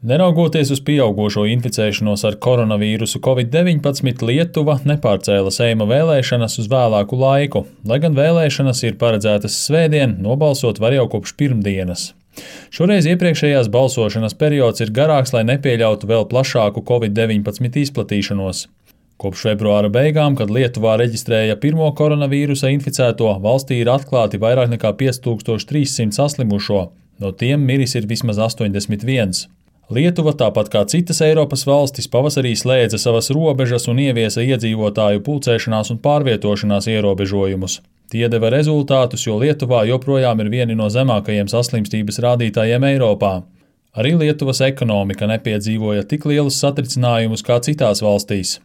Neraugoties uz pieaugušo inficēšanos ar koronavīrusu Covid-19, Lietuva nepārcēla Seima vēlēšanas uz vēlāku laiku, lai gan vēlēšanas ir paredzētas svētdien, nobalsot var jau kopš pirmdienas. Šoreiz iepriekšējās balsošanas periods ir garāks, lai nepieļautu vēl plašāku Covid-19 izplatīšanos. Kopš februāra beigām, kad Lietuvā reģistrēja pirmo koronavīrusa inficēto, valstī ir atklāti vairāk nekā 5300 saslimušo, no tiem miris ir vismaz 81. Lietuva, tāpat kā citas Eiropas valstis, pavasarī slēdza savas robežas un ieviesa iedzīvotāju pulcēšanās un pārvietošanās ierobežojumus. Tie deva rezultātus, jo Lietuvā joprojām ir vieni no zemākajiem saslimstības rādītājiem Eiropā. Arī Lietuvas ekonomika nepiedzīvoja tik lielus satricinājumus kā citās valstīs.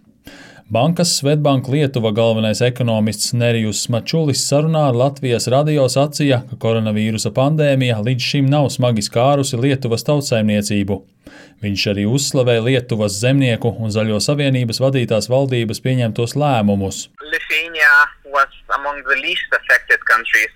Bankas Svetbank Lietuva galvenais ekonomists Nerijus Mačulis sarunā ar Latvijas radio sacīja, ka koronavīrusa pandēmija līdz šim nav smagi skārusi Lietuvas tautsaimniecību. Viņš arī uzslavēja Lietuvas zemnieku un Zaļo savienības vadītās valdības pieņemtos lēmumus. Lithuania was among the least affected countries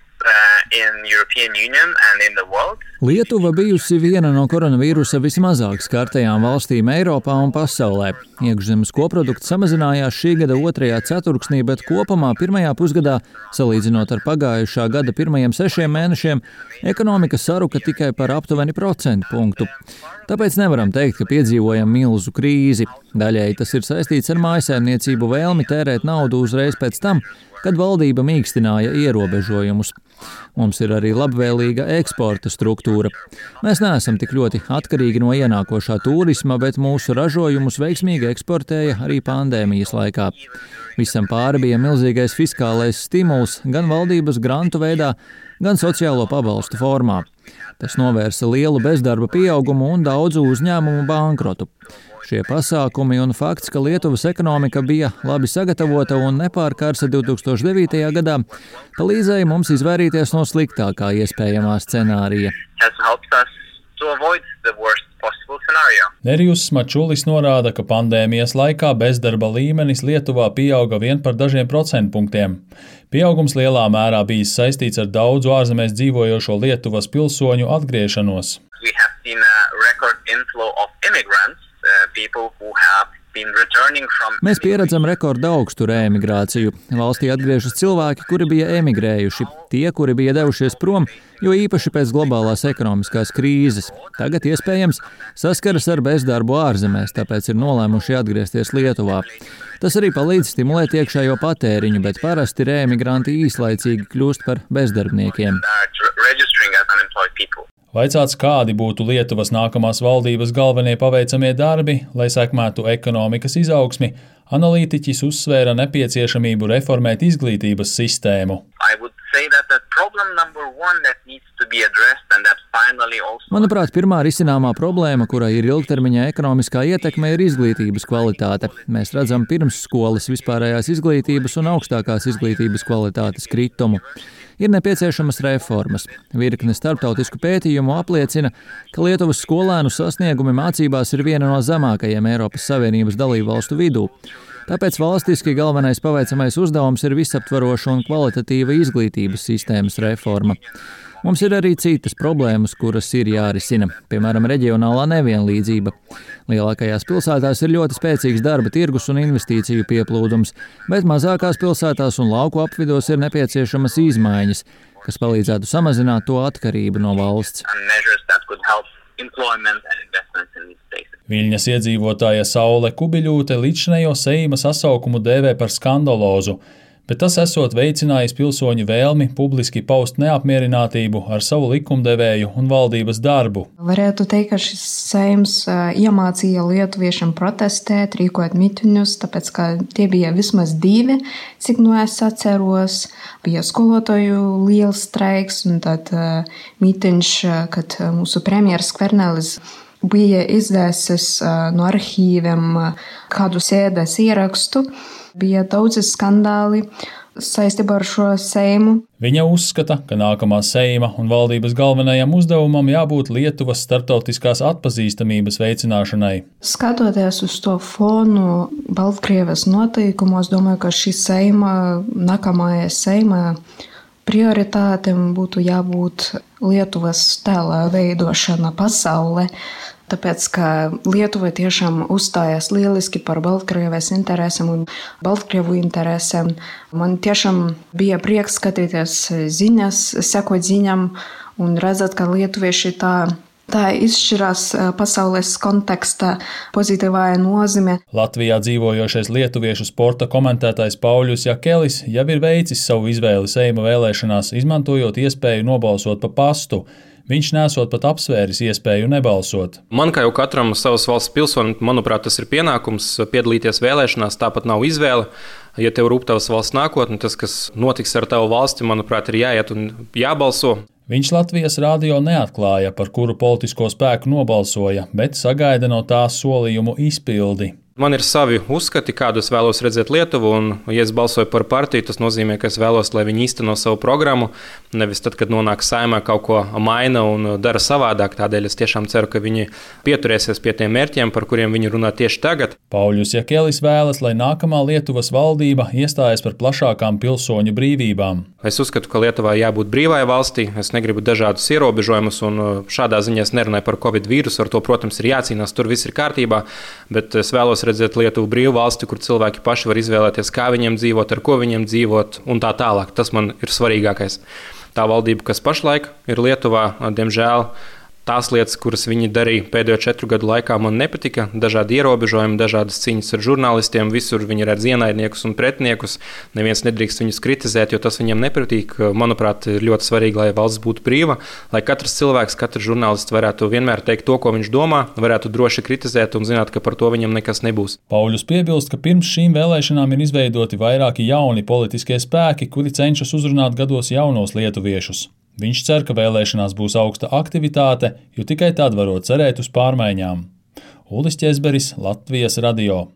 Lietuva bijusi viena no koronavīrusa vismazāk skartajām valstīm Eiropā un pasaulē. Iekšzemes koprodukts samazinājās šī gada otrajā ceturksnī, bet kopumā pirmajā pusgadā, salīdzinot ar pagājušā gada pirmajiem sešiem mēnešiem, ekonomika saruka tikai par aptuveni procentu punktu. Tāpēc nevaram teikt, ka piedzīvojam milzu krīzi. Daļēji tas ir saistīts ar mājasēmniecību vēlmi tērēt naudu uzreiz pēc tam, kad valdība mīkstināja ierobežojumus. Mums ir arī labvēlīga eksporta struktūra. Mēs neesam tik ļoti atkarīgi no ienākošā turisma, bet mūsu ražojumus veiksmīgi eksportēja arī pandēmijas laikā. Visam pāri bija milzīgais fiskālais stimuls gan valdības grantu veidā, gan sociālo pabalstu formā. Tas novērsa lielu bezdarba pieaugumu un daudzu uzņēmumu bankrotu. Šie pasākumi un fakts, ka Lietuvas ekonomika bija labi sagatavota un nepārkārsa 2009. gadā, palīdzēja mums izvairīties no sliktākā iespējamā scenārija. Nerijus Mačulis norāda, ka pandēmijas laikā bezdarba līmenis Lietuvā pieauga vien par dažiem procentpunktiem. Pieaugums lielā mērā bijis saistīts ar daudzu ārzemēs dzīvojošo Lietuvas pilsoņu atgriešanos. Mēs pieredzam rekordu augstu reemigrāciju. Valstī atgriežas cilvēki, kuri bija emigrējuši, tie, kuri bija devušies prom, jo īpaši pēc globālās ekonomiskās krīzes. Tagad iespējams saskaras ar bezdarbu ārzemēs, tāpēc ir nolēmuši atgriezties Lietuvā. Tas arī palīdz stimulēt iekšējo patēriņu, bet parasti reemigranti īslaicīgi kļūst par bezdarbniekiem. Vaicāts, kādi būtu Lietuvas nākamās valdības galvenie paveicamie darbi, lai sekmētu ekonomikas izaugsmi, analītiķis uzsvēra nepieciešamību reformēt izglītības sistēmu. Manuprāt, pirmā risināmā problēma, kurai ir ilgtermiņā ekonomiskā ietekme, ir izglītības kvalitāte. Mēs redzam pirmsskolas vispārējās izglītības un augstākās izglītības kvalitātes kritumu ir nepieciešamas reformas. Virkne starptautisku pētījumu apliecina, ka Lietuvas skolēnu sasniegumi mācībās ir viena no zemākajiem Eiropas Savienības dalību valstu vidū. Tāpēc valstiski galvenais paveicamais uzdevums ir visaptvaroša un kvalitatīva izglītības sistēmas reforma. Mums ir arī citas problēmas, kuras ir jārisina, piemēram, reģionālā nevienlīdzība. Lielākajās pilsētās ir ļoti spēcīgs darba tirgus un investīciju pieplūdums, bet mazākās pilsētās un lauku apvidos ir nepieciešamas izmaiņas, kas palīdzētu samazināt to atkarību no valsts. Viļņas iedzīvotāja Saule Kubiļūte līdzinējo Seima sasaukumu dēvē par skandalozu bet tas esot veicinājis pilsoņu vēlmi publiski paust neapmierinātību ar savu likumdevēju un valdības darbu. Varētu teikt, ka šis seims iemācīja lietuviešiem protestēt, rīkot mitiņus, tāpēc ka tie bija vismaz divi, cik no es atceros. Bija skolotāju liels streiks un tad mitiņš, kad mūsu premjeras Skvernelis bija izdzēsis no arhīviem kādu sēdes ierakstu Bija daudzi skandāli saistībā ar šo seimu. Viņa uzskata, ka nākamā seima un valdības galvenajam uzdevumam jābūt Lietuvas starptautiskās atpazīstamības veicināšanai. Skatoties uz to fonu Baltkrievijas noteikumos, domāju, ka šī seima, nākamajā seimā prioritātēm būtu jābūt Lietuvas tēla veidošana pasaulē. Tāpēc, ka Lietuva tiešām uzstājās lieliski par Baltkrievijas interesēm un Baltkrievu interesēm. Man tiešām bija prieks skatīties ziņas, sekot ziņām un redzēt, ka lietuvieši tā Tā izšķirās pasaules kontekstā pozitīvā nozīme. Latvijā dzīvojošais lietuviešu sporta komentētājs Pauļus Jakelis jau ir veicis savu izvēli Seima vēlēšanās, izmantojot iespēju nobalsot pa pastu. Viņš nesot pat apsvēris iespēju nebalsot. Man, kā jau katram savas valsts pilsonim, manuprāt, tas ir pienākums piedalīties vēlēšanās, tāpat nav izvēle. Ja tev rūp tavas valsts nākotne, tas, kas notiks ar tavu valsti, manuprāt, ir jāiet un jābalso. Viņš Latvijas rādio neatklāja, par kuru politisko spēku nobalsoja, bet sagaida no tā solījumu izpildi. Man ir savi uzskati, kādu es vēlos redzēt Lietuvu. Un, ja es balsoju par partiju, tas nozīmē, ka es vēlos, lai viņi īsteno savu programmu. Nevis tad, kad nonāk saimā, kaut ko maina un dara savādāk. Tādēļ es tiešām ceru, ka viņi pieturēsies pie tiem mērķiem, par kuriem viņi runā tieši tagad. Pauļus Jakelis vēlas, lai nākamā Lietuvas valdība iestājas par plašākām pilsoņu brīvībām. Es uzskatu, ka Lietuvā jābūt brīvai valstī. Es negribu dažādus ierobežojumus, un uh, šādā ziņā es nerunāju par covid vīrusu. Ar to, protams, ir jācīnās, tur viss ir kārtībā. Bet es vēlos redzēt Lietuvu brīvu valsti, kur cilvēki paši var izvēlēties, kā viņiem dzīvot, ar ko viņiem dzīvot, un tā tālāk. Tas man ir svarīgākais. Tā valdība, kas pašlaik ir Lietuvā, diemžēl Tās lietas, kuras viņi darīja pēdējo četru gadu laikā, man nepatika. Dažādi ierobežojumi, dažādas cīņas ar žurnālistiem, visur viņi redz ienaidniekus un pretiniekus. Neviens nedrīkst viņus kritizēt, jo tas viņiem nepatīk. Manuprāt, ir ļoti svarīgi, lai valsts būtu brīva, lai katrs cilvēks, katrs žurnālists varētu vienmēr teikt to, ko viņš domā, varētu droši kritizēt un zināt, ka par to viņam nekas nebūs. Pauļus piebilst, ka pirms šīm vēlēšanām ir izveidoti vairāki jauni politiskie spēki, kuri cenšas uzrunāt gados jaunos lietuviešus. Viņš cer, ka vēlēšanās būs augsta aktivitāte, jo tikai tad varot cerēt uz pārmaiņām. Ulis Česberis, Latvijas radio.